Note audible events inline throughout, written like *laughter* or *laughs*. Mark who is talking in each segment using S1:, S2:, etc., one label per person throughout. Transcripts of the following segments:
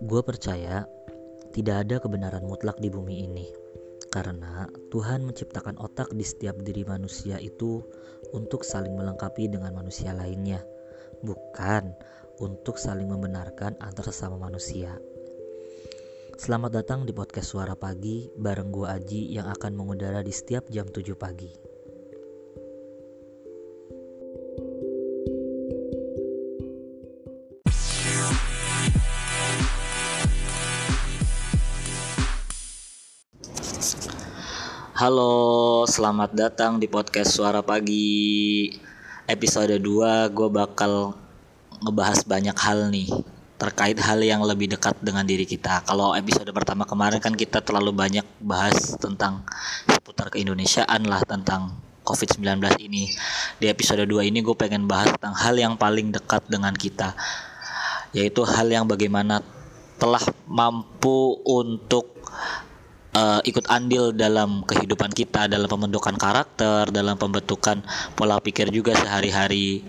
S1: Gue percaya tidak ada kebenaran mutlak di bumi ini, karena Tuhan menciptakan otak di setiap diri manusia itu untuk saling melengkapi dengan manusia lainnya, bukan untuk saling membenarkan antar sesama manusia. Selamat datang di podcast Suara Pagi bareng gue Aji yang akan mengudara di setiap jam 7 pagi. Halo, selamat datang di podcast Suara Pagi. Episode 2 gue bakal ngebahas banyak hal nih terkait hal yang lebih dekat dengan diri kita. Kalau episode pertama kemarin kan kita terlalu banyak bahas tentang seputar keindonesiaan lah tentang COVID-19 ini. Di episode 2 ini gue pengen bahas tentang hal yang paling dekat dengan kita. Yaitu hal yang bagaimana telah mampu untuk uh, ikut andil dalam kehidupan kita dalam pembentukan karakter dalam pembentukan pola pikir juga sehari-hari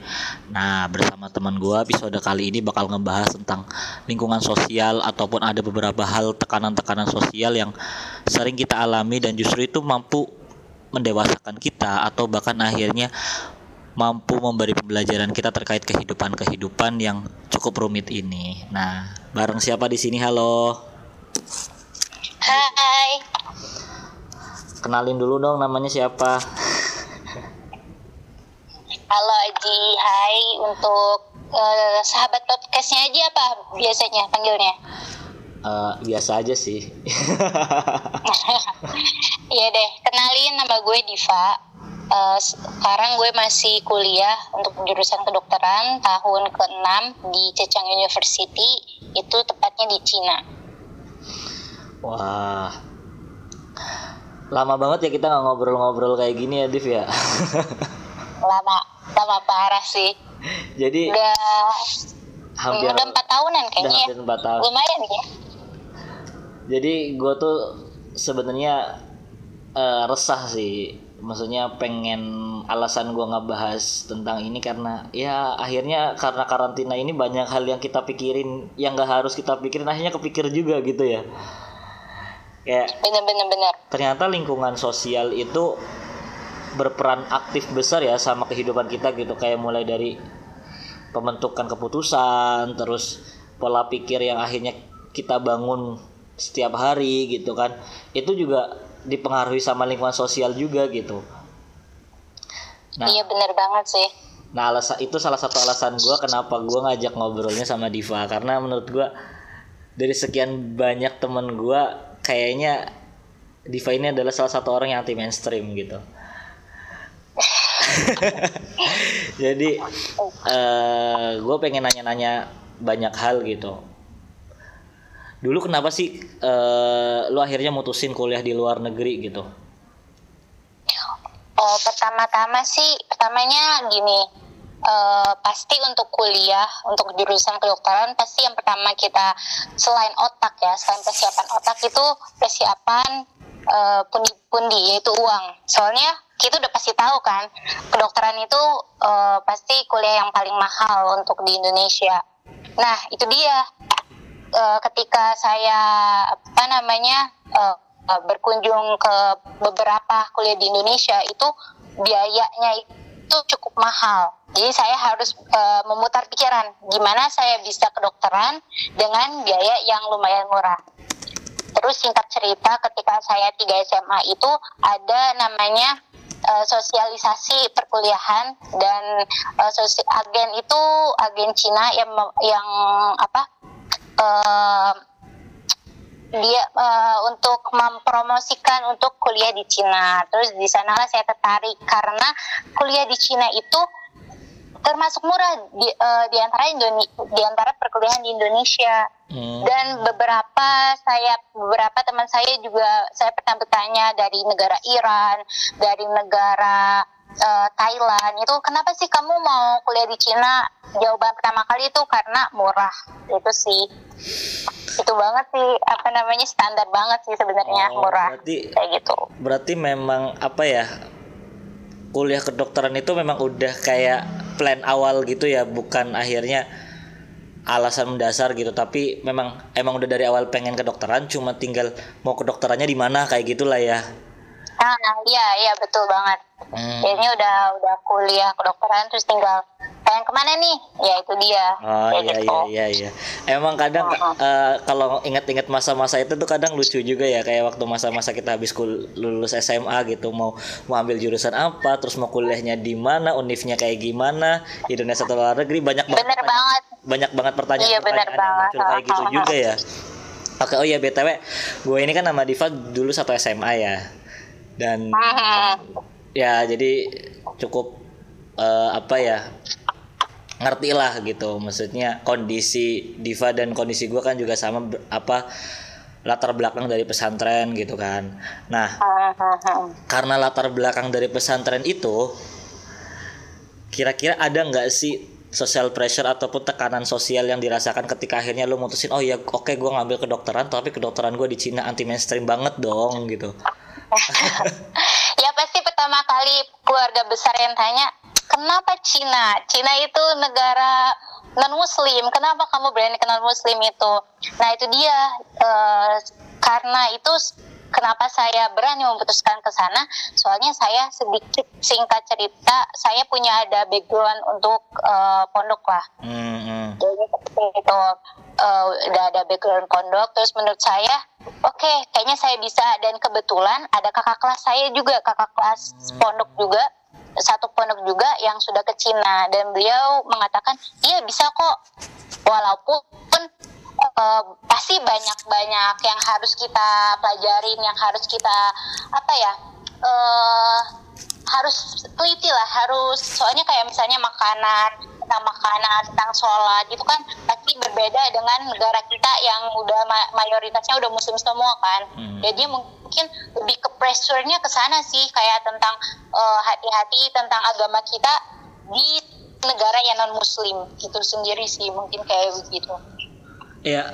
S1: nah bersama teman gue episode kali ini bakal ngebahas tentang lingkungan sosial ataupun ada beberapa hal tekanan-tekanan sosial yang sering kita alami dan justru itu mampu mendewasakan kita atau bahkan akhirnya mampu memberi pembelajaran kita terkait kehidupan-kehidupan yang cukup rumit ini. Nah, bareng siapa di sini? Halo.
S2: Hai.
S1: Kenalin dulu dong namanya siapa?
S2: Halo Aji, hai untuk uh, sahabat podcastnya aja apa biasanya panggilnya?
S1: Uh, biasa aja sih. *laughs*
S2: Iya deh, kenalin nama gue Diva. Uh, sekarang gue masih kuliah untuk jurusan kedokteran tahun ke-6 di Cecang University, itu tepatnya di Cina.
S1: Wah, lama banget ya kita nggak ngobrol-ngobrol kayak gini ya, Div ya. *laughs*
S2: lama, lama parah sih.
S1: Jadi
S2: udah
S1: hampir
S2: udah empat tahunan kayaknya.
S1: Udah hampir empat tahun.
S2: Lumayan ya.
S1: Jadi gue tuh sebenarnya uh, resah sih maksudnya pengen alasan gue ngebahas tentang ini karena ya akhirnya karena karantina ini banyak hal yang kita pikirin yang gak harus kita pikirin akhirnya kepikir juga gitu ya
S2: kayak bener-bener bener
S1: ternyata lingkungan sosial itu berperan aktif besar ya sama kehidupan kita gitu kayak mulai dari pembentukan keputusan terus pola pikir yang akhirnya kita bangun setiap hari gitu kan itu juga dipengaruhi sama lingkungan sosial juga gitu.
S2: Nah, iya benar banget sih.
S1: Nah alasan itu salah satu alasan gue kenapa gue ngajak ngobrolnya sama Diva karena menurut gue dari sekian banyak temen gue kayaknya Diva ini adalah salah satu orang yang anti mainstream gitu. *laughs* Jadi uh, eh, gue pengen nanya-nanya banyak hal gitu dulu kenapa sih uh, lu akhirnya mutusin kuliah di luar negeri gitu?
S2: Oh pertama-tama sih pertamanya gini uh, pasti untuk kuliah untuk jurusan kedokteran pasti yang pertama kita selain otak ya selain persiapan otak itu persiapan uh, pundi-pundi yaitu uang. Soalnya kita udah pasti tahu kan kedokteran itu uh, pasti kuliah yang paling mahal untuk di Indonesia. Nah itu dia. Uh, ketika saya apa namanya uh, berkunjung ke beberapa kuliah di Indonesia itu biayanya itu cukup mahal. Jadi saya harus uh, memutar pikiran gimana saya bisa kedokteran dengan biaya yang lumayan murah. Terus singkat cerita ketika saya 3 SMA itu ada namanya uh, sosialisasi perkuliahan dan uh, sosi agen itu agen Cina yang yang apa dia uh, untuk mempromosikan untuk kuliah di Cina. Terus di sanalah saya tertarik karena kuliah di Cina itu termasuk murah di, uh, di antara Indone di antara perkuliahan di Indonesia. Hmm. dan beberapa saya beberapa teman saya juga saya pernah bertanya dari negara Iran dari negara uh, Thailand. Itu kenapa sih kamu mau kuliah di Cina? Jawaban pertama kali itu karena murah. Itu sih itu banget sih apa namanya standar banget sih sebenarnya oh, murah berarti, kayak gitu
S1: berarti memang apa ya kuliah kedokteran itu memang udah kayak plan awal gitu ya bukan akhirnya alasan mendasar gitu tapi memang emang udah dari awal pengen kedokteran cuma tinggal mau kedokterannya di mana kayak gitulah ya
S2: Nah, iya, iya betul banget.
S1: Hmm.
S2: Ini udah udah kuliah kedokteran terus tinggal pengen ke mana nih? Ya itu dia.
S1: Oh
S2: Kayak
S1: iya
S2: gitu.
S1: iya iya iya. Emang kadang eh, kalau ingat-ingat masa-masa itu tuh kadang lucu juga ya kayak waktu masa-masa kita habis kul- lulus SMA gitu mau mau ambil jurusan apa, terus mau kuliahnya di mana, univnya kayak gimana, Indonesia atau luar negeri banyak banget
S2: Bener banget.
S1: banyak banget pertanyaan
S2: Iya, bener
S1: pertanyaan yang
S2: banget.
S1: kayak gitu juga ya. Oke, oh ya BTW, gue ini kan nama Diva dulu satu SMA ya. Dan ya jadi cukup eh, apa ya ngerti lah gitu. Maksudnya kondisi Diva dan kondisi gue kan juga sama apa latar belakang dari pesantren gitu kan. Nah karena latar belakang dari pesantren itu kira-kira ada nggak sih social pressure ataupun tekanan sosial yang dirasakan ketika akhirnya lu mutusin oh ya oke gue ngambil kedokteran tapi kedokteran gue di Cina anti mainstream banget dong gitu. *laughs*
S2: Ya pasti pertama kali keluarga besar yang tanya kenapa Cina? Cina itu negara non Muslim kenapa kamu berani ke non Muslim itu? Nah itu dia. Eh, karena itu kenapa saya berani memutuskan ke sana? Soalnya saya sedikit singkat cerita saya punya ada background untuk eh, pondok lah.
S1: Hmm, hmm.
S2: jadi seperti itu. Eh, udah ada background pondok. Terus menurut saya oke kayaknya saya bisa. Dan kebetulan ada kakak kelas saya juga kakak kelas pondok juga satu pondok juga yang sudah ke Cina. Dan beliau mengatakan iya bisa kok. Walaupun eh, pasti banyak-banyak yang harus kita pelajarin yang harus kita apa ya eh harus teliti lah harus soalnya kayak misalnya makanan tentang makanan tentang sholat itu kan pasti berbeda dengan negara kita yang udah ma- mayoritasnya udah muslim semua kan.
S1: Hmm.
S2: jadi mungkin lebih ke pressure-nya ke sana sih kayak tentang eh, hati-hati tentang agama kita di negara yang non muslim gitu sendiri sih mungkin kayak begitu.
S1: Ya,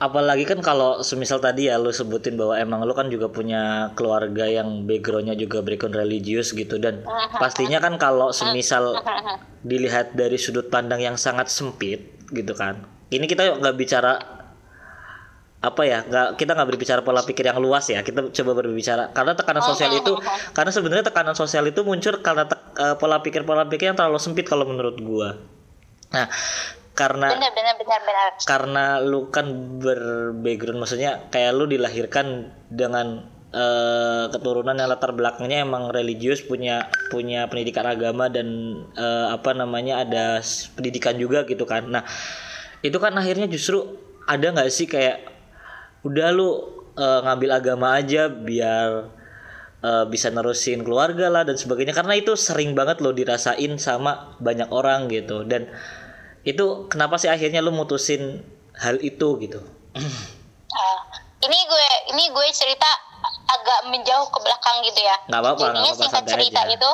S1: apalagi kan kalau semisal tadi ya lu sebutin bahwa emang lu kan juga punya keluarga yang backgroundnya juga background religius gitu dan pastinya kan kalau semisal dilihat dari sudut pandang yang sangat sempit gitu kan. Ini kita nggak bicara apa ya nggak kita nggak berbicara pola pikir yang luas ya kita coba berbicara. Karena tekanan sosial itu karena sebenarnya tekanan sosial itu muncul karena tek- eh, pola pikir pola pikir yang terlalu sempit kalau menurut gua. Nah karena
S2: benar benar benar benar.
S1: karena lu kan berbackground maksudnya kayak lu dilahirkan dengan eh, keturunan yang latar belakangnya emang religius punya punya pendidikan agama dan eh, apa namanya ada pendidikan juga gitu kan. Nah itu kan akhirnya justru ada nggak sih kayak udah lu eh, ngambil agama aja biar eh, bisa nerusin keluarga lah dan sebagainya karena itu sering banget lo dirasain sama banyak orang gitu dan itu kenapa sih akhirnya lu mutusin hal itu gitu *clears throat*
S2: Ah, ini gue ini gue cerita agak menjauh ke belakang gitu ya.
S1: Nggak apa-apa,
S2: Jadinya
S1: apa-apa,
S2: singkat cerita
S1: aja.
S2: itu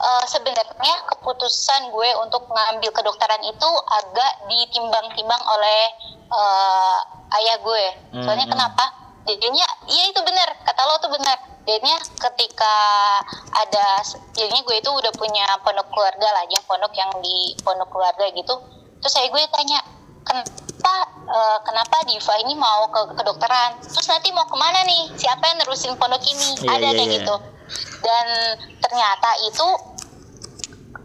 S2: eh, sebenarnya keputusan gue untuk mengambil kedokteran itu agak ditimbang-timbang oleh eh, ayah gue. Soalnya
S1: Hmm,
S2: kenapa? Jadinya iya itu benar kata lo tuh benar. Jadinya ketika ada jadinya gue itu udah punya pondok keluarga lah, yang pondok yang di pondok keluarga gitu. Terus saya gue tanya kenapa eh, kenapa Diva ini mau ke kedokteran terus nanti mau ke mana nih siapa yang nerusin pondok ini
S1: Iya,
S2: ada
S1: iya,
S2: kayak
S1: iya.
S2: gitu dan ternyata itu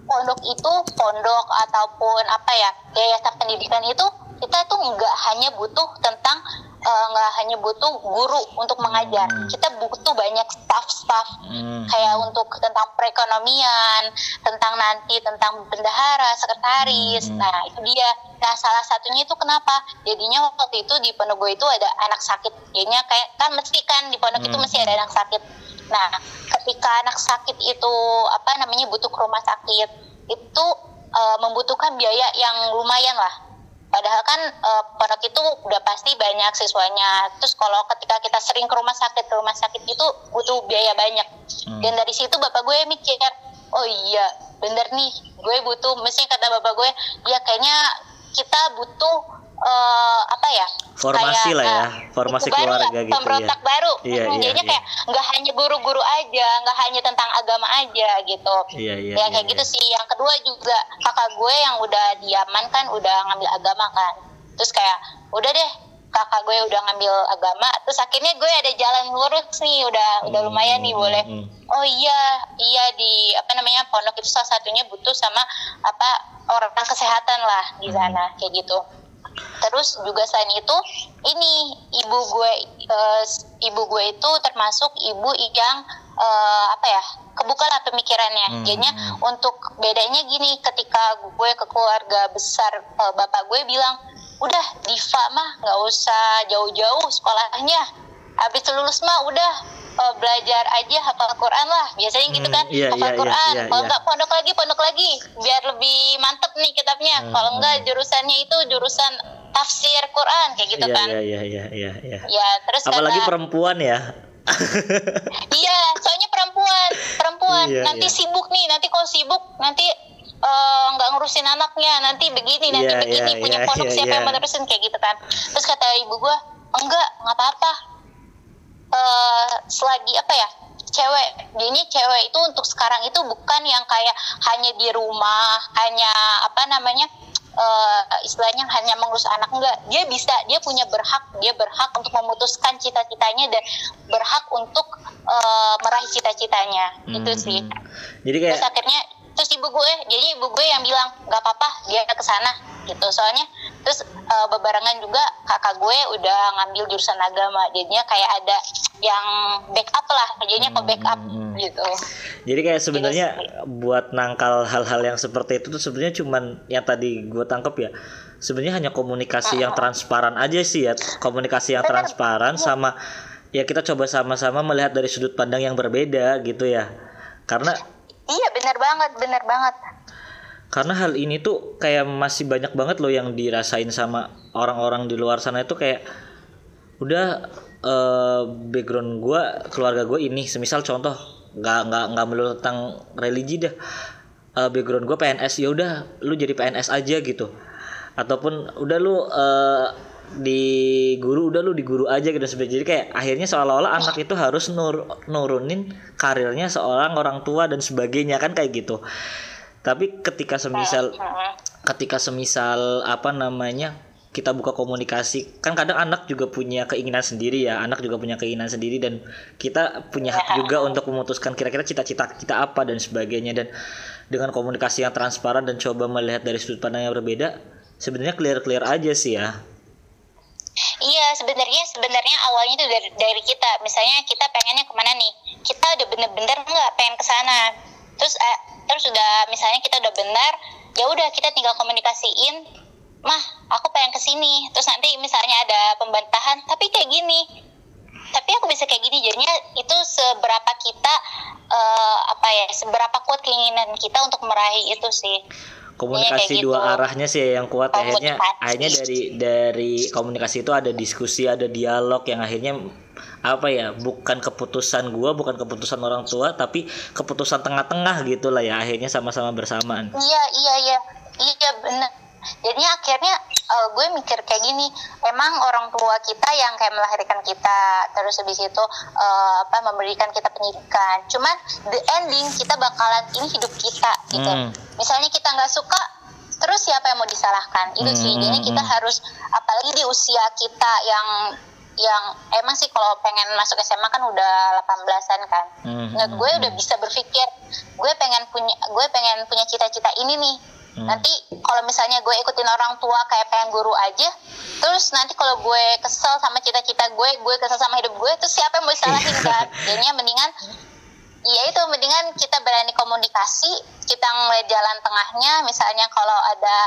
S2: pondok itu pondok ataupun apa ya yayasan pendidikan itu kita tuh nggak hanya butuh tentang eh, nggak hanya butuh guru untuk mengajar
S1: Hmm.
S2: kita butuh banyak staff-staff
S1: Hmm.
S2: kayak untuk tentang perekonomian, tentang nanti tentang bendahara, sekretaris.
S1: Hmm.
S2: Nah, itu dia. Nah, salah satunya itu kenapa? Jadinya waktu itu di pondok gue itu ada anak sakit. Jadinya kayak kan mesti kan di pondok itu
S1: Hmm.
S2: mesti ada anak sakit. Nah, ketika anak sakit itu apa namanya butuh ke rumah sakit, itu eh, membutuhkan biaya yang lumayan lah. Padahal kan eh, pondok itu udah pasti banyak siswanya. Terus kalau ketika kita sering ke rumah sakit, ke rumah sakit itu butuh biaya banyak.
S1: Hmm.
S2: Dan dari situ bapak gue mikir, oh iya bener nih, gue butuh. Mesti kata bapak gue, ya kayaknya kita butuh uh, apa ya?
S1: Formasi
S2: kayak,
S1: lah ya
S2: uh,
S1: formasi
S2: baru
S1: keluarga
S2: lah,
S1: gitu ya.
S2: pemberontak baru.
S1: Iya,
S2: Hmm,
S1: iya,
S2: jadinya
S1: iya.
S2: kayak nggak hanya guru-guru aja nggak hanya tentang agama aja gitu.
S1: Iya iya
S2: ya
S1: iya,
S2: kayak
S1: iya.
S2: gitu sih. Yang kedua juga kakak gue yang udah diaman kan udah ngambil agama kan. Terus kayak udah deh kakak gue udah ngambil agama. Terus akhirnya gue ada jalan lurus nih udah udah
S1: Hmm,
S2: lumayan nih
S1: hmm,
S2: boleh.
S1: hmm.
S2: oh iya iya di apa namanya pondok itu salah satunya butuh sama apa orang kesehatan lah di
S1: Hmm.
S2: sana kayak gitu terus juga selain itu ini ibu gue eh, ibu gue itu termasuk ibu yang eh, apa ya kebuka lah pemikirannya
S1: Hmm.
S2: jadinya untuk bedanya gini ketika gue ke keluarga besar eh, bapak gue bilang udah Diva mah nggak usah jauh-jauh sekolahnya habis lulus mah udah eh, belajar aja hafal Quran lah. Biasanya gitu
S1: Hmm,
S2: kan
S1: iya,
S2: hafal
S1: iya, iya,
S2: Quran.
S1: iya,
S2: kalau
S1: iya.
S2: nggak pondok lagi pondok lagi. Biar lebih mantep nih kitabnya.
S1: Hmm,
S2: kalau enggak
S1: hmm.
S2: jurusannya itu jurusan tafsir Quran kayak gitu
S1: iya
S2: kan.
S1: iya iya iya iya iya.
S2: Ya terus
S1: apalagi
S2: kata-
S1: perempuan ya. *laughs*
S2: Iya soalnya perempuan perempuan.
S1: Iya,
S2: nanti
S1: iya.
S2: sibuk nih nanti kalau sibuk nanti eh, nggak ngurusin anaknya. Nanti begini nanti
S1: Iya,
S2: begini.
S1: iya,
S2: punya
S1: iya,
S2: pondok
S1: iya,
S2: siapa
S1: iya.
S2: yang menerusin kayak gitu kan. Terus kata ibu gue enggak nggak apa-apa eh selagi apa ya cewek. Ini cewek itu untuk sekarang itu bukan yang kayak hanya di rumah hanya apa namanya eh, istilahnya hanya mengurus anak enggak. Dia bisa dia punya berhak dia berhak untuk memutuskan cita-citanya dan berhak untuk eh, meraih cita-citanya. Itu
S1: Hmm,
S2: sih.
S1: hmm. jadi kayak
S2: terus akhirnya terus ibu gue jadi ibu gue yang bilang nggak apa-apa dia ke sana gitu. Soalnya terus eh, bebarengan juga kakak gue udah ngambil jurusan agama jadinya kayak ada yang backup lah jadinya ke backup
S1: Hmm, hmm.
S2: gitu.
S1: Jadi kayak sebenarnya
S2: Iya
S1: buat nangkal hal-hal yang seperti itu tuh sebenarnya cuman yang tadi gue tangkap ya sebenarnya hanya komunikasi yang transparan aja sih ya komunikasi yang transparan sama ya kita coba sama-sama melihat dari sudut pandang yang berbeda gitu ya. Karena
S2: benar banget benar banget.
S1: Karena hal ini tuh kayak masih banyak banget loh yang dirasain sama orang-orang di luar sana itu kayak udah eh, background gue keluarga gue ini semisal contoh nggak nggak nggak melulu tentang religi dah Eh, background gue PNS ya udah lu jadi PNS aja gitu. Ataupun udah lu eh, di guru udah lu di guru aja gitu sebenarnya. Jadi kayak akhirnya seolah-olah anak itu harus nur nurunin karirnya seorang orang tua dan sebagainya kan kayak gitu. Tapi ketika semisal ketika semisal apa namanya kita buka komunikasi kan kadang anak juga punya keinginan sendiri ya anak juga punya keinginan sendiri dan kita punya hak juga untuk memutuskan kira-kira cita-cita kita apa dan sebagainya. Dan dengan komunikasi yang transparan dan coba melihat dari sudut pandang yang berbeda sebenarnya clear-clear aja sih ya
S2: Iya sebenarnya sebenarnya awalnya itu dari dari kita. Misalnya kita pengennya ke mana nih? Kita udah bener-bener nggak pengen ke sana. Terus eh, terus udah misalnya kita udah benar ya udah kita tinggal komunikasiin mah aku pengen ke sini. Terus nanti misalnya ada pembantahan tapi kayak gini. Tapi aku bisa kayak gini jadinya itu seberapa kita eh, apa ya seberapa kuat keinginan kita untuk meraih itu sih
S1: komunikasi
S2: kayak
S1: dua
S2: gitu.
S1: arahnya sih yang kuat akhirnya
S2: Komunikasi.
S1: akhirnya dari dari komunikasi itu ada diskusi ada dialog yang akhirnya apa ya bukan keputusan gua bukan keputusan orang tua tapi keputusan tengah-tengah gitu lah ya akhirnya sama-sama bersamaan
S2: Iya iya iya iya bener. Jadinya akhirnya eh, gue mikir kayak gini, emang orang tua kita yang kayak melahirkan kita, terus habis itu eh, apa memberikan kita pendidikan. Cuman the ending kita bakalan ini hidup kita gitu.
S1: Hmm.
S2: Misalnya kita nggak suka, terus siapa yang mau disalahkan? Itu sih.
S1: Hmm,
S2: Jadi kita
S1: hmm.
S2: harus apalagi di usia kita yang yang emang sih kalau pengen masuk SMA kan udah 18-an kan.
S1: Hmm,
S2: Nah,
S1: hmm,
S2: gue udah bisa berpikir, gue pengen punya gue pengen punya cita-cita ini nih.
S1: Hmm.
S2: Nanti kalau misalnya gue ikutin orang tua kayak pengen guru aja, terus nanti kalau gue kesel sama cita-cita gue, gue kesel sama hidup gue, terus siapa yang mau disalahin *laughs* kan? Jadinya mendingan Iya itu mendingan kita berani komunikasi, kita ngeliat jalan tengahnya. Misalnya kalau ada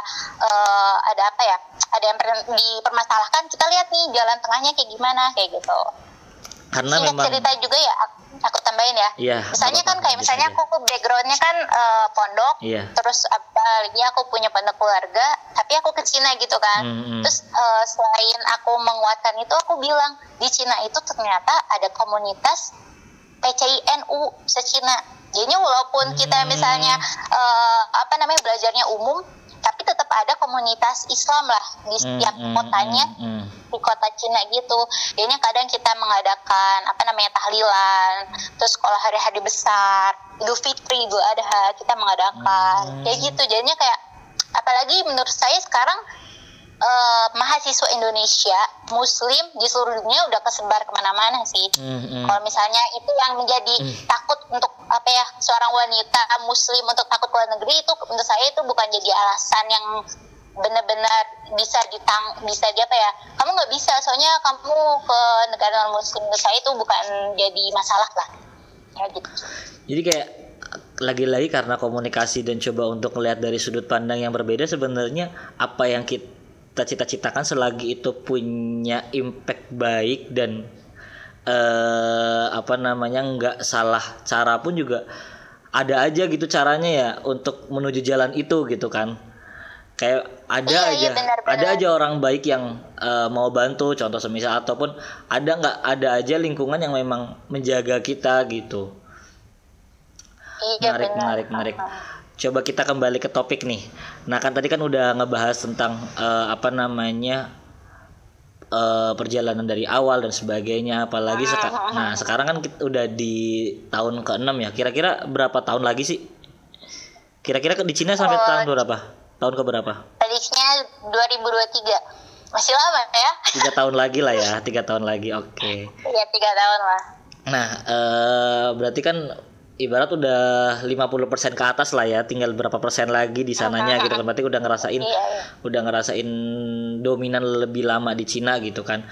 S2: eh, ada apa ya, ada yang per- dipermasalahkan, kita lihat nih jalan tengahnya kayak gimana kayak gitu.
S1: Karena
S2: Singkat
S1: memang
S2: cerita juga ya, aku, aku tambahin ya.
S1: Iya,
S2: Misalnya kan kayak
S1: bisa
S2: misalnya
S1: aja.
S2: aku backgroundnya kan eh, pondok,
S1: Iya.
S2: terus apa lagi aku punya pondok keluarga, tapi aku ke Cina gitu kan.
S1: Hmm, hmm.
S2: Terus eh, selain aku menguatkan itu, aku bilang di Cina itu ternyata ada komunitas PCINU se-Cina. Jadinya walaupun kita
S1: Hmm.
S2: misalnya eh, apa namanya belajarnya umum, tapi tetap ada komunitas Islam lah di setiap
S1: hmm,
S2: kotanya
S1: hmm, hmm.
S2: di kota Cina gitu. Jadinya kadang kita mengadakan apa namanya tahlilan, terus kalau hari-hari besar, Idul Fitri, Idul Adha kita mengadakan
S1: Hmm.
S2: kayak gitu. Jadinya kayak apalagi menurut saya sekarang eh, mahasiswa Indonesia Muslim di seluruh dunia udah kesebar ke mana-mana sih.
S1: Hmm, hmm.
S2: Kalau misalnya itu yang menjadi takut untuk apa ya seorang wanita Muslim untuk takut ke luar negeri itu menurut saya itu bukan jadi alasan yang benar-benar bisa ditang bisa di apa ya kamu nggak bisa soalnya kamu ke negara non Muslim menurut saya itu bukan jadi masalah lah ya gitu
S1: Jadi kayak lagi-lagi karena komunikasi dan coba untuk melihat dari sudut pandang yang berbeda sebenarnya apa yang kita cita-citakan selagi itu punya impact baik dan eh apa namanya nggak salah cara pun juga ada aja gitu caranya ya untuk menuju jalan itu gitu kan. Kayak ada
S2: Iya,
S1: aja
S2: iya, benar, benar.
S1: ada aja orang baik yang eh, mau bantu contoh semisal ataupun ada nggak ada aja lingkungan yang memang menjaga kita gitu.
S2: Iya
S1: menarik
S2: benar.
S1: menarik menarik coba kita kembali ke topik nih. Nah kan tadi kan udah ngebahas tentang eh, apa namanya eh, perjalanan dari awal dan sebagainya apalagi seka- nah sekarang kan kita udah di tahun ke-6 ya. Kira-kira berapa tahun lagi sih? Kira-kira ke- di Cina sampai
S2: Oh.
S1: tahun berapa? Tahun ke berapa?
S2: Prediksinya 2023 masih lama ya?
S1: Tiga tahun *laughs* lagi lah ya tiga tahun lagi oke.
S2: Ya tiga tahun lah.
S1: Nah, eh, berarti kan ibarat udah 50% ke atas lah ya, tinggal berapa persen lagi di sananya gitu kan. Berarti udah ngerasain
S2: iya iya
S1: udah ngerasain dominan lebih lama di Cina gitu kan.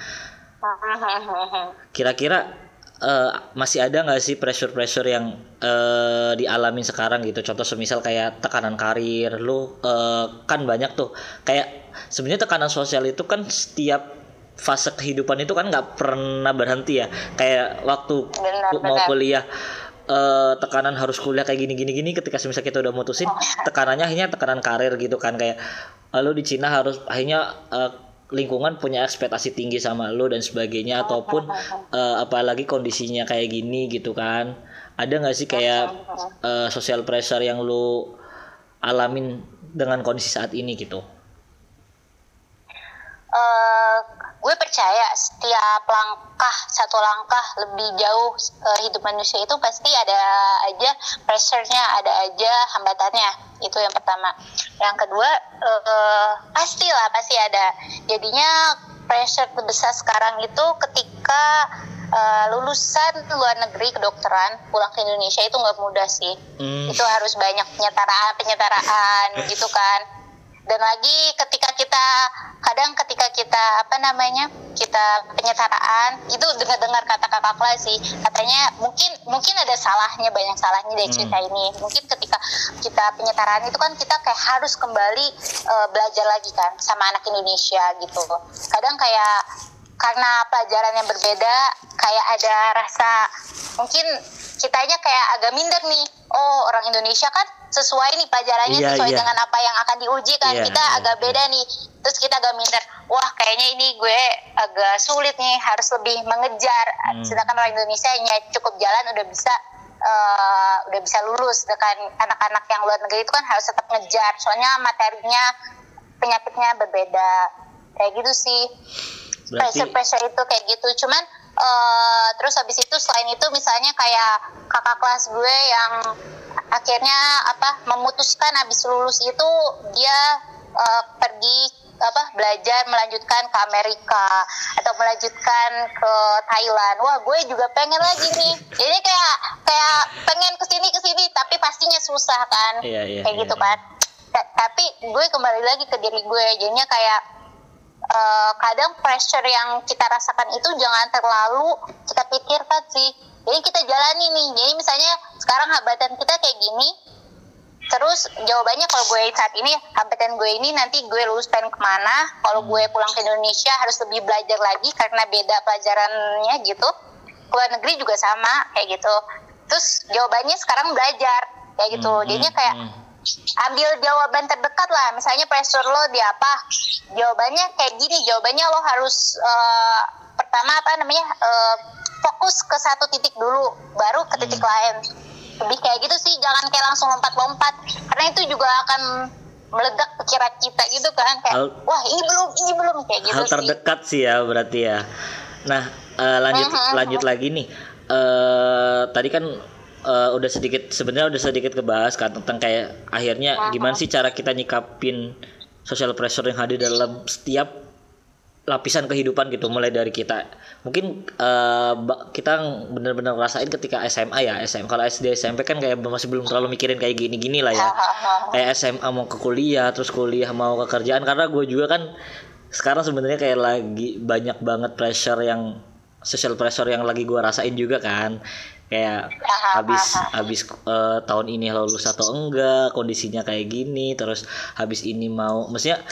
S1: Kira-kira eh, masih ada nggak sih pressure-pressure yang eh, dialamin sekarang gitu? Contoh semisal kayak tekanan karir, lu eh, kan banyak tuh. Kayak sebenarnya tekanan sosial itu kan setiap fase kehidupan itu kan nggak pernah berhenti ya. Kayak waktu
S2: Benar,
S1: mau
S2: benar.
S1: kuliah eh, tekanan harus kuliah kayak gini gini gini ketika misalnya kita udah mutusin tekanannya akhirnya tekanan karir gitu kan kayak lalu di Cina harus akhirnya eh, lingkungan punya ekspektasi tinggi sama lo dan sebagainya ataupun eh, apalagi kondisinya kayak gini gitu kan. Ada nggak sih kayak eh, social pressure yang lo alamin dengan kondisi saat ini gitu?
S2: Eh gue percaya setiap langkah satu langkah lebih jauh eh, hidup manusia itu pasti ada aja pressure-nya, ada aja hambatannya. Itu yang pertama. Yang kedua eh, pastilah pasti ada. Jadinya pressure terbesar sekarang itu ketika eh, lulusan luar negeri kedokteran pulang ke Indonesia itu nggak mudah sih.
S1: Hmm.
S2: Itu harus banyak penyetaraan penyetaraan gitu kan dan lagi ketika kita kadang ketika kita apa namanya kita penyetaraan itu dengar-dengar kata kakak kelas sih. Katanya mungkin mungkin ada salahnya banyak salahnya dari cerita ini. Mungkin ketika kita penyetaraan itu kan kita kayak harus kembali eh, belajar lagi kan sama anak Indonesia gitu. Kadang kayak karena pelajaran yang berbeda kayak ada rasa mungkin kitanya kayak agak minder nih. Oh orang Indonesia kan sesuai nih pelajarannya
S1: Iya,
S2: sesuai
S1: iya.
S2: dengan apa yang akan diuji kan.
S1: Iya,
S2: kita
S1: iya,
S2: agak beda nih. Terus kita agak minder. Wah kayaknya ini gue agak sulit nih. Harus lebih mengejar.
S1: Hmm.
S2: sedangkan orang Indonesia hanya cukup jalan udah bisa eh, udah bisa lulus. Sedangkan anak-anak yang luar negeri itu kan harus tetap ngejar. Soalnya materinya penyakitnya berbeda. Kayak gitu sih.
S1: Berarti
S2: pressure pressure itu kayak gitu. Cuman eh, terus habis itu selain itu misalnya kayak kakak kelas gue yang akhirnya apa memutuskan habis lulus itu dia eh, pergi apa belajar melanjutkan ke Amerika atau melanjutkan ke Thailand. Wah gue juga pengen lagi nih. *laughs* Jadi kayak kayak pengen ke sini ke sini tapi pastinya susah kan.
S1: Iya, iya,
S2: kayak
S1: iya,
S2: gitu
S1: iya.
S2: kan. Ta- tapi gue kembali lagi ke diri gue. Jadinya kayak eh, kadang pressure yang kita rasakan itu jangan terlalu kita pikirkan sih. Jadi kita jalani nih. Jadi misalnya sekarang hambatan kita kayak gini terus jawabannya kalau gue saat ini hambatan gue ini nanti gue lulus pengen ke mana? Kalau gue pulang ke Indonesia harus lebih belajar lagi karena beda pelajarannya gitu. Luar negeri juga sama kayak gitu. Terus jawabannya sekarang belajar kayak gitu.
S1: Hmm,
S2: jadinya
S1: hmm,
S2: kayak
S1: hmm.
S2: Ambil jawaban terdekat lah. Misalnya pressure lo di apa? Jawabannya kayak gini. Jawabannya lo harus eh, pertama apa namanya eh, fokus ke satu titik dulu baru ke titik lain. Lebih kayak gitu sih. Jangan kayak langsung lompat-lompat. Karena itu juga akan meledak pikiran kita gitu kan. Kayak
S1: Hal-
S2: wah ini belum ini belum. Kayak gitu
S1: hal
S2: sih.
S1: terdekat sih ya berarti ya. Nah eh, lanjut
S2: Mhm.
S1: lanjut lagi nih. Eh tadi kan eh, udah sedikit sebenarnya udah sedikit kebahas kan tentang kayak akhirnya gimana sih cara kita nyikapin social pressure yang hadir dalam setiap lapisan kehidupan gitu mulai dari kita. Mungkin eh, ba- kita bener-bener rasain ketika SMA ya SM kalau SD SMP kan kayak masih belum terlalu mikirin kayak gini-gini lah ya. *laughs* Kayak SMA mau ke kuliah terus kuliah mau ke kerjaan karena gue juga kan sekarang sebenarnya kayak lagi banyak banget pressure yang social pressure yang lagi gue rasain juga kan kayak habis habis eh, tahun ini lulus atau enggak kondisinya kayak gini terus habis ini mau maksudnya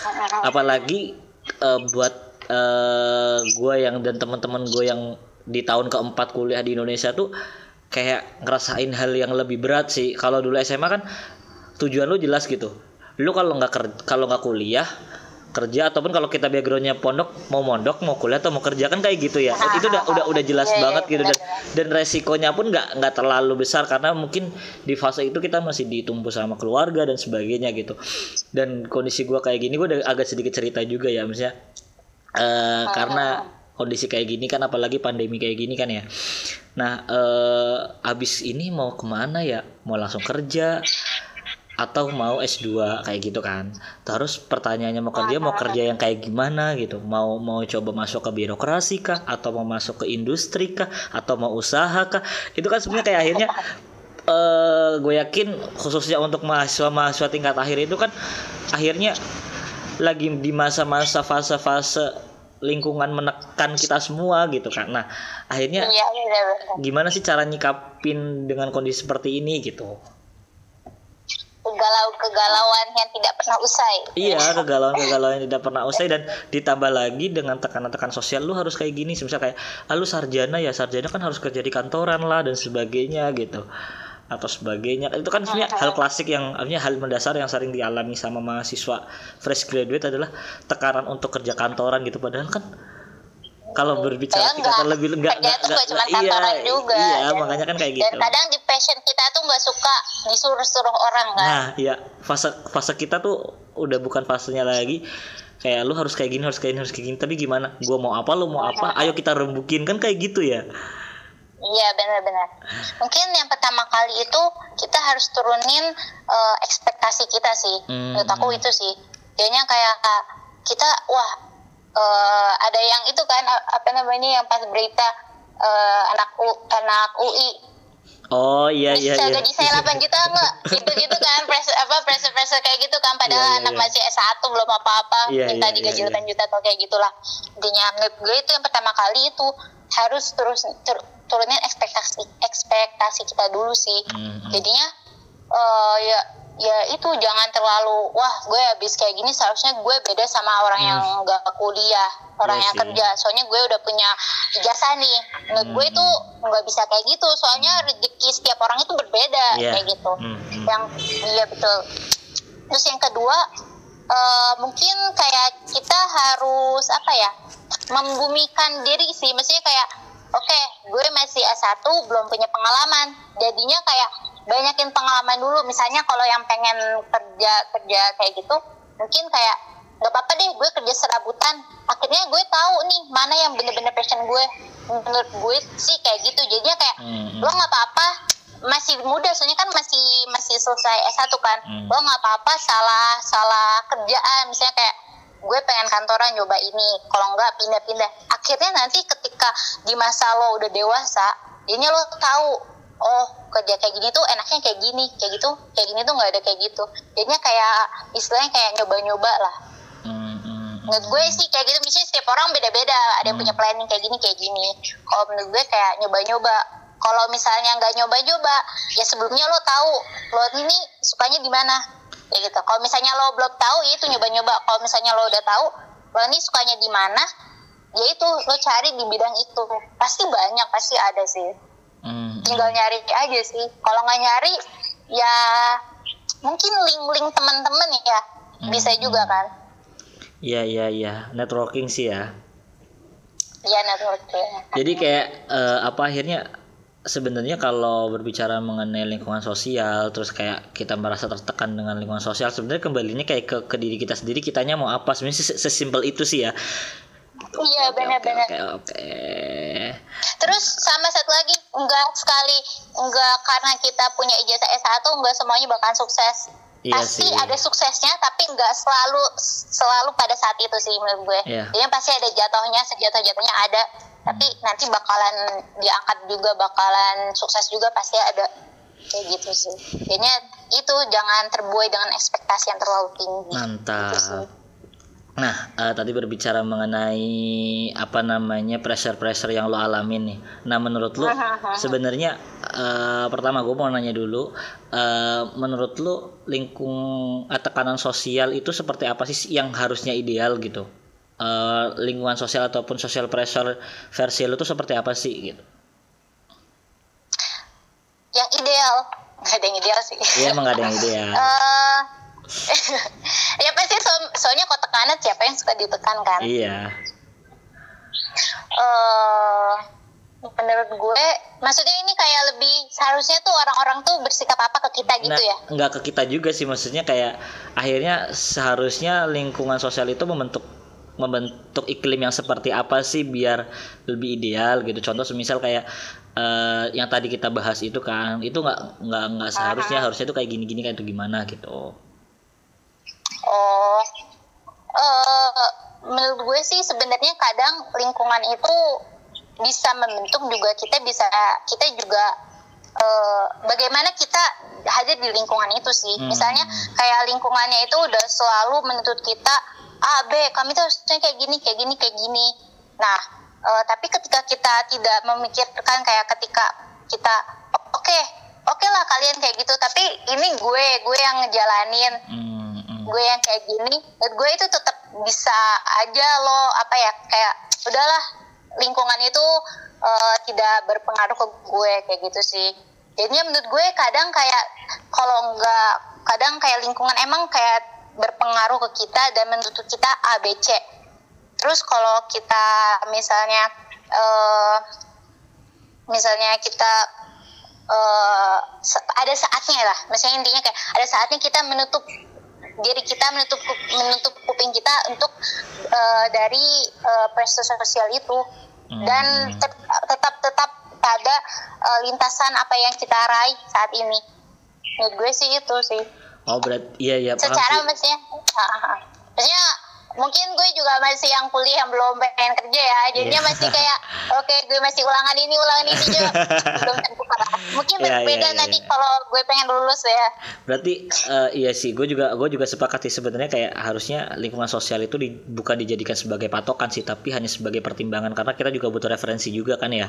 S1: apalagi eh, buat eh gue yang dan teman-teman gue yang di tahun keempat kuliah di Indonesia tuh kayak ngerasain hal yang lebih berat sih. Kalau dulu SMA kan tujuan lu jelas gitu. Lu kalau nggak kalau nggak kuliah kerja ataupun kalau kita backgroundnya pondok mau mondok mau kuliah atau mau kerja kan kayak gitu ya. Itu udah udah udah jelas
S2: Iya, iya,
S1: banget gitu. Dan dan resikonya pun nggak nggak terlalu besar karena mungkin di fase itu kita masih ditumpu sama keluarga dan sebagainya gitu. Dan kondisi gua kayak gini gua udah agak sedikit cerita juga ya misalnya eh, karena kondisi kayak gini kan apalagi pandemi kayak gini kan ya. Nah eh, abis ini mau ke mana ya? Mau langsung kerja atau mau S2 kayak gitu kan. Terus pertanyaannya mau kerja mau kerja yang kayak gimana gitu. Mau mau coba masuk ke birokrasi kah atau mau masuk ke industri kah atau mau usaha kah? Itu kan sebenarnya kayak akhirnya *laughs* eh gue yakin khususnya untuk mahasiswa-mahasiswa tingkat akhir itu kan akhirnya lagi di masa-masa fase-fase lingkungan menekan kita semua gitu kan. Nah, akhirnya
S2: iya benar-benar
S1: gimana sih cara nyikapin dengan kondisi seperti ini gitu?
S2: Kegalau kegalauan yang tidak pernah usai
S1: Iya, kegalauan-kegalauan yang tidak pernah usai dan ditambah lagi dengan tekanan-tekanan sosial lu harus kayak gini, misalnya kayak ah, lu sarjana ya, sarjana kan harus kerja di kantoran lah dan sebagainya gitu. Atau sebagainya. Itu kan sebenarnya hal klasik yang artinya hal mendasar yang sering dialami sama mahasiswa fresh graduate adalah tekanan untuk kerja kantoran gitu padahal kan kalau berbicara
S2: Padahal
S1: kita
S2: enggak.
S1: lebih enggak
S2: Kerja enggak cuma kantoran juga.
S1: Iya,
S2: Dan-
S1: makanya kan kayak
S2: dan
S1: gitu.
S2: kadang di passion kita tuh nggak suka disuruh-suruh orang kan
S1: Nah, iya fase fase kita tuh udah bukan fasenya lagi kayak lu harus kayak gini, harus kayak gini, harus kayak gini. Tapi gimana? Gua mau apa, lu mau apa? Ayo kita rembukin kan kayak gitu ya.
S2: Iya benar-benar. Mungkin yang pertama kali itu kita harus turunin eh, ekspektasi kita sih.
S1: Hmm.
S2: Menurut aku itu sih. Jadinya kayak kita wah eh, ada yang itu kan apa namanya yang pas berita eh, anak U, anak UI
S1: Oh iya iya
S2: bisa
S1: iya.
S2: gaji saya 8 juta enggak? *laughs* gitu gitu kan pressure apa pressure pressure kayak gitu kan padahal
S1: Iya, iya,
S2: anak
S1: iya.
S2: masih S1 belum apa-apa
S1: Iya,
S2: minta
S1: iya,
S2: digaji
S1: iya,
S2: 8 juta atau kayak gitulah. Intinya gue itu yang pertama kali itu harus terus tur- turunin ekspektasi ekspektasi kita dulu sih.
S1: Mhm.
S2: Jadinya eh, ya ya itu jangan terlalu wah gue habis kayak gini seharusnya gue beda sama orang yang nggak kuliah orang
S1: Hmm. Iya
S2: yang
S1: sih.
S2: kerja soalnya gue udah punya ijazah nih menurut gue
S1: Hmm.
S2: itu nggak bisa kayak gitu soalnya rezeki setiap orang itu berbeda
S1: Iya.
S2: kayak gitu
S1: Hmm, hmm.
S2: yang iya betul terus yang kedua eh, mungkin kayak kita harus apa ya membumikan diri sih maksudnya kayak oke gue masih S1 belum punya pengalaman. Jadinya kayak banyakin pengalaman dulu. Misalnya kalau yang pengen kerja kerja kayak gitu mungkin kayak nggak apa-apa deh gue kerja serabutan. Akhirnya gue tahu nih mana yang bener-bener passion gue. Menurut gue sih kayak gitu. Jadinya kayak
S1: Hmm,
S2: lo nggak apa-apa masih muda. Soalnya kan masih masih selesai S1 kan.
S1: Hmm.
S2: lo nggak apa-apa salah salah kerjaan. Misalnya kayak gue pengen kantoran nyoba ini. Kalau enggak pindah-pindah. Akhirnya nanti ketika di masa lo udah dewasa jadinya lo tahu oh kerja kayak gini tuh enaknya kayak gini kayak gitu kayak gini tuh nggak ada kayak gitu. Jadinya kayak istilahnya kayak nyoba-nyoba lah.
S1: Hmm, hmm,
S2: menurut gue sih kayak gitu misalnya setiap orang beda-beda ada yang punya planning kayak gini kayak gini. Kalau menurut gue kayak nyoba-nyoba. Kalau misalnya nggak nyoba-nyoba ya sebelumnya lo tahu lo ini sukanya di mana ya gitu. Kalau misalnya lo belum tahu ya itu nyoba-nyoba. Kalau misalnya lo udah tahu lo ini sukanya di mana ya itu lo cari di bidang itu. Pasti banyak pasti ada sih.
S1: Hmm, hmm.
S2: tinggal nyari aja sih. Kalau nggak nyari ya mungkin link-link teman-teman ya. Bisa juga kan?
S1: Iya iya iya, networking sih ya.
S2: Iya networking.
S1: Jadi kayak eh, apa akhirnya sebenarnya kalau berbicara mengenai lingkungan sosial terus kayak kita merasa tertekan dengan lingkungan sosial sebenarnya kembalinya kayak ke, ke diri kita sendiri kitanya mau apa? Sebenarnya ses- sesimpel itu sih ya
S2: iya benar-benar
S1: oke oke
S2: Terus sama satu lagi, enggak sekali, enggak karena kita punya ijazah S1 enggak semuanya bakalan sukses.
S1: Iya
S2: pasti
S1: sih.
S2: ada suksesnya tapi enggak selalu selalu pada saat itu sih menurut gue.
S1: Iya.
S2: Jadi pasti ada jatuhnya, sejatuh-jatuhnya ada. Tapi nanti bakalan diangkat juga, bakalan sukses juga pasti ada. Kayak gitu sih. Jadinya itu jangan terbuai dengan ekspektasi yang terlalu tinggi. Gitu sih.
S1: Nah eh, tadi berbicara mengenai apa namanya pressure pressure yang lo alamin nih. Nah menurut lo *laughs* sebenarnya eh, pertama gue mau nanya dulu eh, menurut lo lingkung eh, tekanan sosial itu seperti apa sih yang harusnya ideal gitu? Eh, lingkungan sosial ataupun social pressure versi lo tuh seperti apa sih gitu?
S2: Yang ideal, nggak ada yang ideal sih.
S1: Iya emang gak ada yang ideal. *laughs*
S2: Eh, ya pasti so soalnya kok tekanan siapa yang suka ditekan kan?
S1: Iya.
S2: Eh menurut gue maksudnya ini kayak lebih seharusnya tuh orang-orang tuh bersikap apa ke kita gitu
S1: nah,
S2: ya?
S1: nggak ke kita juga sih maksudnya kayak akhirnya seharusnya lingkungan sosial itu membentuk membentuk iklim yang seperti apa sih biar lebih ideal gitu. Contoh semisal kayak eh, yang tadi kita bahas itu kan itu nggak nggak nggak seharusnya harusnya itu kayak gini-gini kayak itu gimana gitu
S2: eh menurut gue sih sebenarnya kadang lingkungan itu bisa membentuk juga kita bisa kita juga eh, bagaimana kita hadir di lingkungan itu sih.
S1: Hmm.
S2: misalnya kayak lingkungannya itu udah selalu menuntut kita A B kami tuh harusnya kayak gini kayak gini kayak gini. Nah eh, tapi ketika kita tidak memikirkan kayak ketika kita oke oke lah kalian kayak gitu. Tapi ini gue gue yang ngejalanin.
S1: Hmm, hmm.
S2: gue yang kayak gini gue itu tetap bisa aja lo apa ya kayak udahlah lingkungan itu eh, tidak berpengaruh ke gue kayak gitu sih. Jadinya menurut gue kadang kayak kalau nggak kadang kayak lingkungan emang kayak berpengaruh ke kita dan menuntut kita A B C. Terus kalau kita misalnya eh misalnya kita se- ada saatnya lah. Misalnya intinya kayak ada saatnya kita menutup diri kita menutup menutup kuping kita untuk eh, dari eh, pressure sosial itu dan
S1: Hmm.
S2: tet- tetap tetap pada eh, lintasan apa yang kita raih saat ini menurut gue sih itu sih
S1: oh berarti iya iya
S2: secara maksudnya ah. maksudnya mungkin gue juga masih yang kuliah yang belum pengen kerja ya jadinya
S1: Iya.
S2: masih kayak oke gue masih ulangan ini ulangan ini juga *laughs* belum tentu parah. mungkin
S1: Iya,
S2: berbeda
S1: iya,
S2: nanti
S1: iya.
S2: kalau gue pengen lulus ya
S1: Berarti eh, iya sih, gue juga gue juga sepakat sih sebenarnya kayak harusnya lingkungan sosial itu di- bukan dijadikan sebagai patokan sih, tapi hanya sebagai pertimbangan karena kita juga butuh referensi juga kan ya.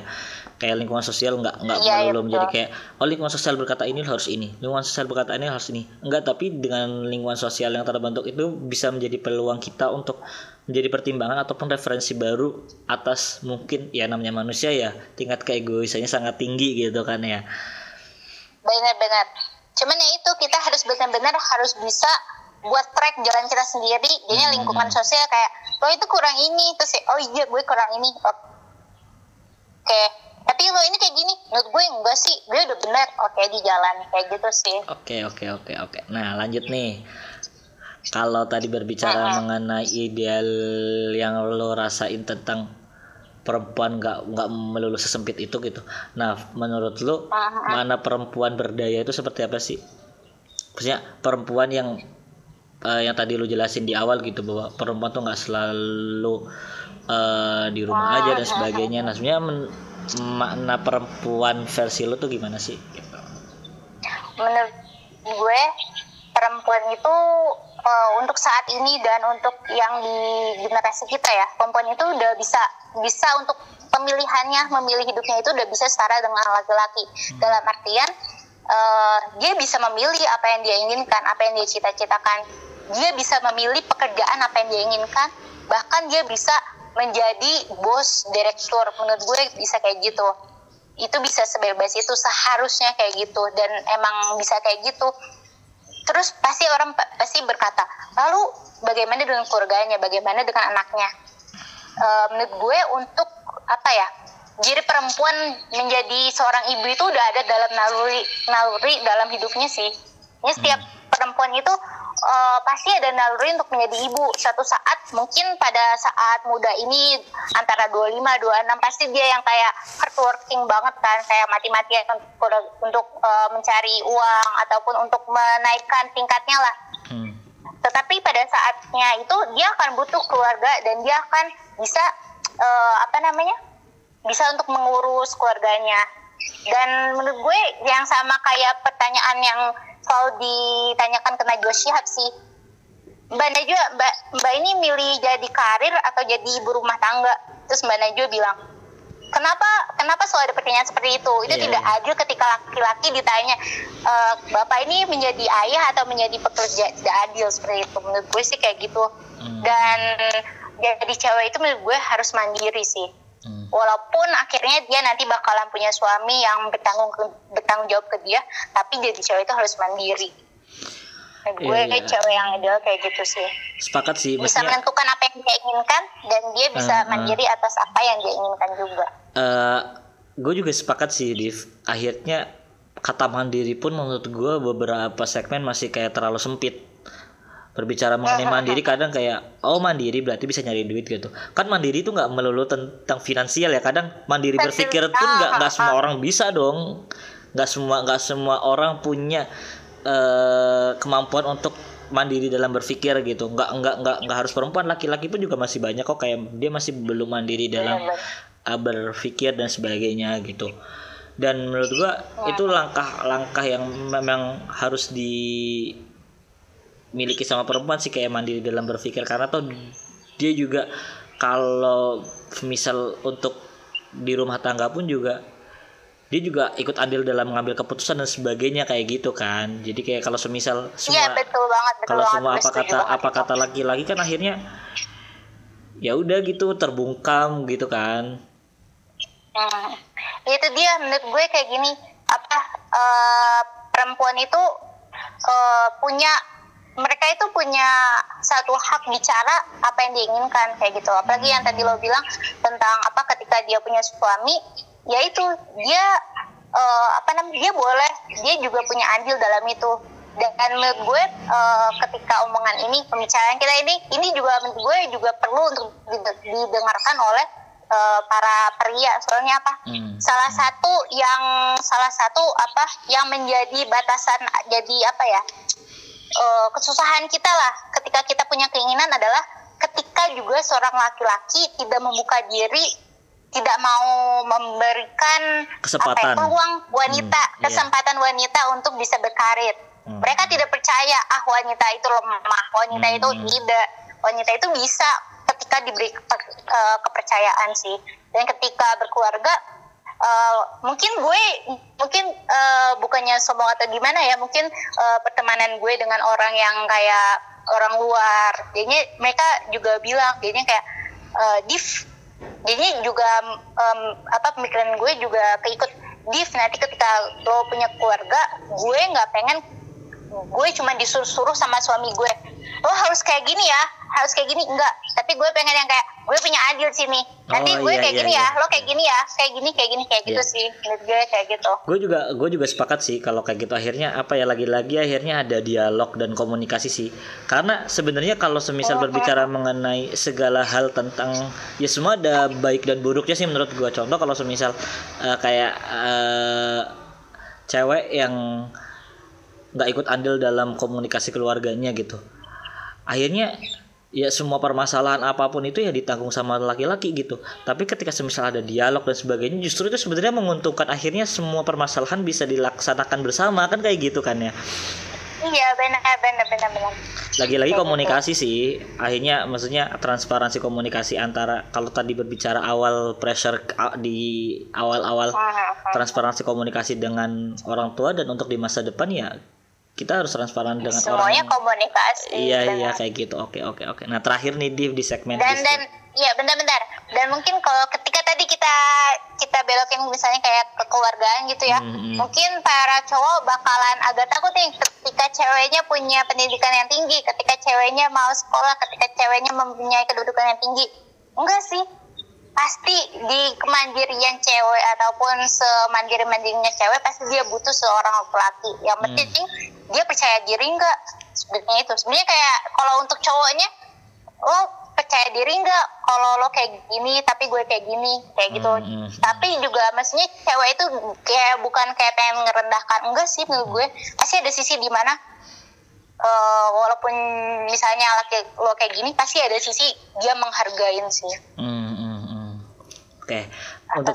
S1: Kayak lingkungan sosial nggak nggak
S2: iya,
S1: melulu
S2: betul.
S1: menjadi kayak oh lingkungan sosial berkata ini harus ini, lingkungan sosial berkata ini harus ini. Enggak, tapi dengan lingkungan sosial yang terbentuk itu bisa menjadi peluang kita untuk menjadi pertimbangan ataupun referensi baru atas mungkin ya namanya manusia ya tingkat keegoisannya sangat tinggi gitu kan ya.
S2: benar-benar. Cuman ya itu kita harus benar-benar harus bisa buat track jalan kita sendiri. Jadinya
S1: Hmm.
S2: lingkungan sosial kayak lo itu kurang ini. Terus ya, oh iya gue kurang ini. Oke. Tapi lo ini kayak gini menurut gue enggak sih. Gue udah benar oke di jalan. Kayak gitu sih.
S1: Oke oke oke oke. Nah lanjut nih. Kalau tadi berbicara mengenai ideal yang lo rasain tentang perempuan nggak nggak melulu sesempit itu gitu. Nah menurut lo mana perempuan berdaya itu seperti apa sih? Maksudnya perempuan yang eh, yang tadi lo jelasin di awal gitu bahwa perempuan tuh nggak selalu eh, di rumah aja dan sebagainya. Nah sebenarnya men- makna perempuan versi lo tuh gimana sih? Gitu.
S2: menurut gue perempuan itu eh, untuk saat ini dan untuk yang di generasi kita ya perempuan itu udah bisa bisa untuk pemilihannya memilih hidupnya itu udah bisa setara dengan laki-laki. Dalam artian eh, dia bisa memilih apa yang dia inginkan apa yang dia cita-citakan. Dia bisa memilih pekerjaan apa yang dia inginkan bahkan dia bisa menjadi bos direktur. Menurut gue bisa kayak gitu. Itu bisa sebebas itu seharusnya kayak gitu. Dan emang bisa kayak gitu terus pasti orang pa- pasti berkata lalu bagaimana dengan keluarganya? Bagaimana dengan anaknya? Eh, menurut gue untuk apa ya jadi perempuan menjadi seorang ibu itu udah ada dalam naluri naluri dalam hidupnya sih. Ya setiap perempuan itu uh, pasti ada naluri untuk menjadi ibu. Suatu saat mungkin pada saat muda ini antara 25 26 pasti dia yang kayak hardworking banget kan, kayak mati-matian untuk, untuk uh, mencari uang ataupun untuk menaikkan tingkatnya lah. Hmm. Tetapi pada saatnya itu dia akan butuh keluarga dan dia akan bisa uh, apa namanya? bisa untuk mengurus keluarganya. Dan menurut gue yang sama kayak pertanyaan yang selalu ditanyakan ke Najwa Shihab sih. Mbak Najwa Mbak, Mbak ini milih jadi karir atau jadi ibu rumah tangga? Terus Mbak Najwa bilang kenapa kenapa selalu ada pertanyaan seperti itu? Itu yeah. tidak adil ketika laki-laki ditanya e, bapak ini menjadi ayah atau menjadi pekerja? Tidak adil seperti itu. Menurut gue sih kayak gitu. Hmm. dan jadi cewek itu menurut gue harus mandiri sih Hmm. Walaupun akhirnya dia nanti bakalan punya suami yang bertanggung bertanggung jawab ke dia, tapi jadi cewek itu harus mandiri. Nah, gue iya, iya. cewek yang ideal kayak gitu sih.
S1: Sepakat sih.
S2: Bisa menentukan apa yang dia inginkan dan dia bisa uh, uh, mandiri atas apa yang dia inginkan juga.
S1: Uh, gue juga sepakat sih, Div. Akhirnya kata mandiri pun menurut gue beberapa segmen masih kayak terlalu sempit berbicara mengenai mandiri kadang kayak oh mandiri berarti bisa nyari duit gitu. Kan mandiri itu nggak melulu tentang finansial ya kadang mandiri berpikir pun nggak nggak semua orang bisa dong. Nggak semua nggak semua orang punya uh, kemampuan untuk mandiri dalam berpikir gitu. Nggak nggak nggak nggak harus perempuan. Laki-laki pun juga masih banyak kok kayak dia masih belum mandiri dalam uh, berpikir dan sebagainya gitu. Dan menurut gua itu langkah-langkah yang memang harus di miliki sama perempuan sih kayak mandiri dalam berpikir. Karena tuh dia juga kalau misal untuk di rumah tangga pun juga dia juga ikut andil dalam mengambil keputusan dan sebagainya kayak gitu kan. Jadi kayak kalau semisal
S2: iya, semua ya, betul banget, betul
S1: kalau semua apa kata apa kata laki-laki kan akhirnya ya udah gitu terbungkam gitu kan.
S2: Hmm. itu dia menurut gue kayak gini. Apa uh, perempuan itu uh, punya mereka itu punya satu hak bicara apa yang diinginkan kayak gitu. Apalagi yang tadi lo bilang tentang apa ketika dia punya suami ya itu dia uh, apa namanya dia boleh dia juga punya andil dalam itu. Dan menurut gue uh, ketika omongan ini pembicaraan kita ini ini juga menurut gue juga perlu untuk didengarkan oleh uh, para pria. Soalnya apa? Hmm. salah satu yang salah satu apa yang menjadi batasan jadi apa ya uh, kesusahan kita lah ketika kita punya keinginan adalah ketika juga seorang laki-laki tidak membuka diri tidak mau memberikan
S1: kesempatan
S2: apa, peluang wanita hmm, iya. kesempatan yeah. wanita untuk bisa berkarir hmm. mereka tidak percaya ah wanita itu lemah wanita hmm. itu tidak wanita itu bisa ketika diberi uh, kepercayaan sih dan ketika berkeluarga uh, mungkin gue mungkin uh, bukannya sombong atau gimana ya mungkin uh, pertemanan gue dengan orang yang kayak orang luar. Jadinya mereka juga bilang jadinya kayak uh, div jadinya juga um, apa pemikiran gue juga keikut div. Nanti ketika lo punya keluarga gue nggak pengen gue cuma disuruh-suruh sama suami gue. Lo harus kayak gini ya harus kayak gini enggak. Tapi gue pengen yang kayak gue punya adil sini nanti oh, gue iya, kayak iya, gini iya. ya lo kayak gini ya kayak gini kayak gini kayak gitu iya. sih. Menurut gue kayak gitu.
S1: Gue juga gue juga sepakat sih kalau kayak gitu. Akhirnya apa ya lagi-lagi akhirnya ada dialog dan komunikasi sih. Karena sebenarnya kalau semisal oh, berbicara oh. mengenai segala hal tentang ya semua ada baik dan buruknya sih menurut gue. Contoh kalau semisal uh, kayak uh, cewek yang nggak ikut andil dalam komunikasi keluarganya gitu. Akhirnya ya semua permasalahan apa pun itu ya ditanggung sama laki-laki gitu. Tapi ketika semisal ada dialog dan sebagainya justru itu sebenarnya menguntungkan. Akhirnya semua permasalahan bisa dilaksanakan bersama kan kayak gitu kan ya?
S2: Iya benar benar benar benar.
S1: Lagi-lagi komunikasi sih. Akhirnya maksudnya transparansi komunikasi antara kalau tadi berbicara awal pressure di awal-awal transparansi komunikasi dengan orang tua dan untuk di masa depan ya kita harus transparan dengan
S2: semuanya orang komunikasi
S1: iya iya kayak gitu. Oke oke oke. Nah terakhir nih di di segmen
S2: dan dan iya bentar-bentar dan mungkin kalau ketika tadi kita kita belokin misalnya kayak kekeluargaan gitu ya hmm. mungkin para cowok bakalan agak takut nih ketika ceweknya punya pendidikan yang tinggi ketika ceweknya mau sekolah ketika ceweknya mempunyai kedudukan yang tinggi. Enggak sih pasti di kemandirian cewek ataupun semandiri mandirinya cewek pasti dia butuh seorang laki-laki. Yang
S1: Hmm.
S2: penting dia percaya diri nggak? Sebenarnya itu. Sebenarnya kayak kalau untuk cowoknya lo percaya diri nggak? Kalau lo kayak gini tapi gue kayak gini kayak gitu.
S1: Hmm, hmm, hmm.
S2: tapi juga maksudnya cewek itu kayak bukan kayak pengen ngerendahkan enggak sih menurut gue. Pasti ada sisi di mana eh, walaupun misalnya laki lo kayak gini pasti ada sisi dia menghargain sih.
S1: Hmm, hmm, hmm. Oke, untuk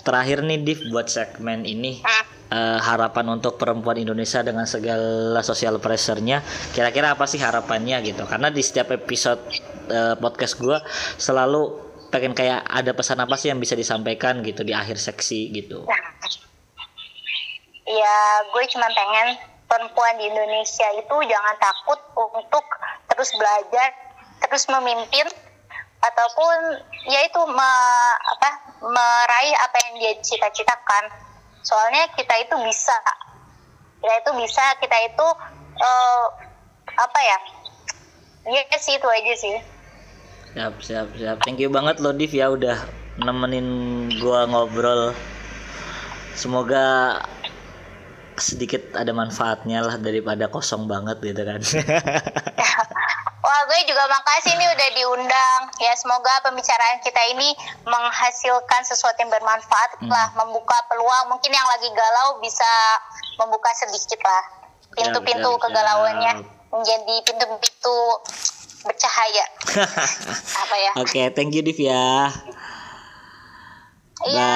S1: terakhir nih Div buat segmen ini eh, harapan untuk perempuan Indonesia dengan segala sosial pressure-nya kira-kira apa sih harapannya gitu? Karena di setiap episode eh, podcast gua selalu pengen kayak ada pesan apa sih yang bisa disampaikan gitu di akhir seksi gitu.
S2: Ya gue cuma pengen perempuan di Indonesia itu jangan takut untuk terus belajar, terus memimpin ataupun ya itu me- apa meraih apa yang dia cita-citakan. Soalnya kita itu bisa, kita itu bisa, kita itu eh, apa ya? Ya sih itu aja sih.
S1: siap siap siap thank you banget lo Div ya udah nemenin gua ngobrol semoga sedikit ada manfaatnya lah daripada kosong banget gitu kan *laughs*
S2: Wah, gue juga makasih nih udah diundang. Ya, semoga pembicaraan kita ini menghasilkan sesuatu yang bermanfaat
S1: Hmm.
S2: lah, membuka peluang. Mungkin yang lagi galau bisa membuka sedikit lah pintu-pintu
S1: siap,
S2: kegalauannya
S1: siap.
S2: menjadi pintu-pintu bercahaya. *laughs* Apa ya?
S1: Oke, thank you Div ya.
S2: Iya.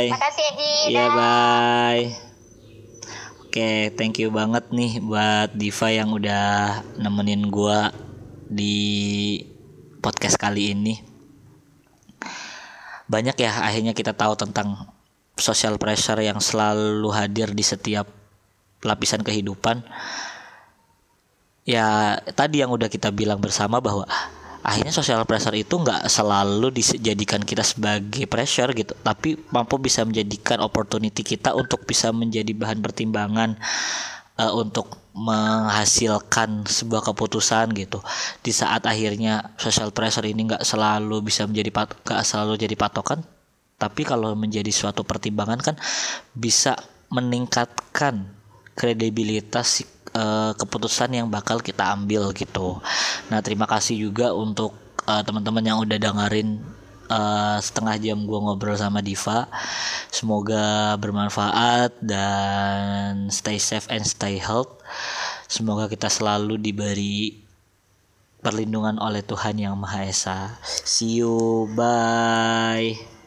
S1: Bye.
S2: Makasih Egi.
S1: Iya, bye. Oke, thank you banget nih buat Diva yang udah nemenin gua di podcast kali ini. Banyak ya akhirnya kita tahu tentang social pressure yang selalu hadir di setiap lapisan kehidupan. Ya, tadi yang udah kita bilang bersama bahwa akhirnya social pressure itu nggak selalu dijadikan kita sebagai pressure gitu, tapi mampu bisa menjadikan opportunity kita untuk bisa menjadi bahan pertimbangan eh, untuk menghasilkan sebuah keputusan gitu. Di saat akhirnya social pressure ini nggak selalu bisa menjadi nggak selalu jadi patokan, tapi kalau menjadi suatu pertimbangan kan bisa meningkatkan kredibilitas eh, keputusan yang bakal kita ambil gitu. Nah terima kasih juga untuk eh, teman-teman yang udah dengerin eh, setengah jam gua ngobrol sama Diva. Semoga bermanfaat dan stay safe and stay health. Semoga kita selalu diberi perlindungan oleh Tuhan yang Maha Esa. See you, bye.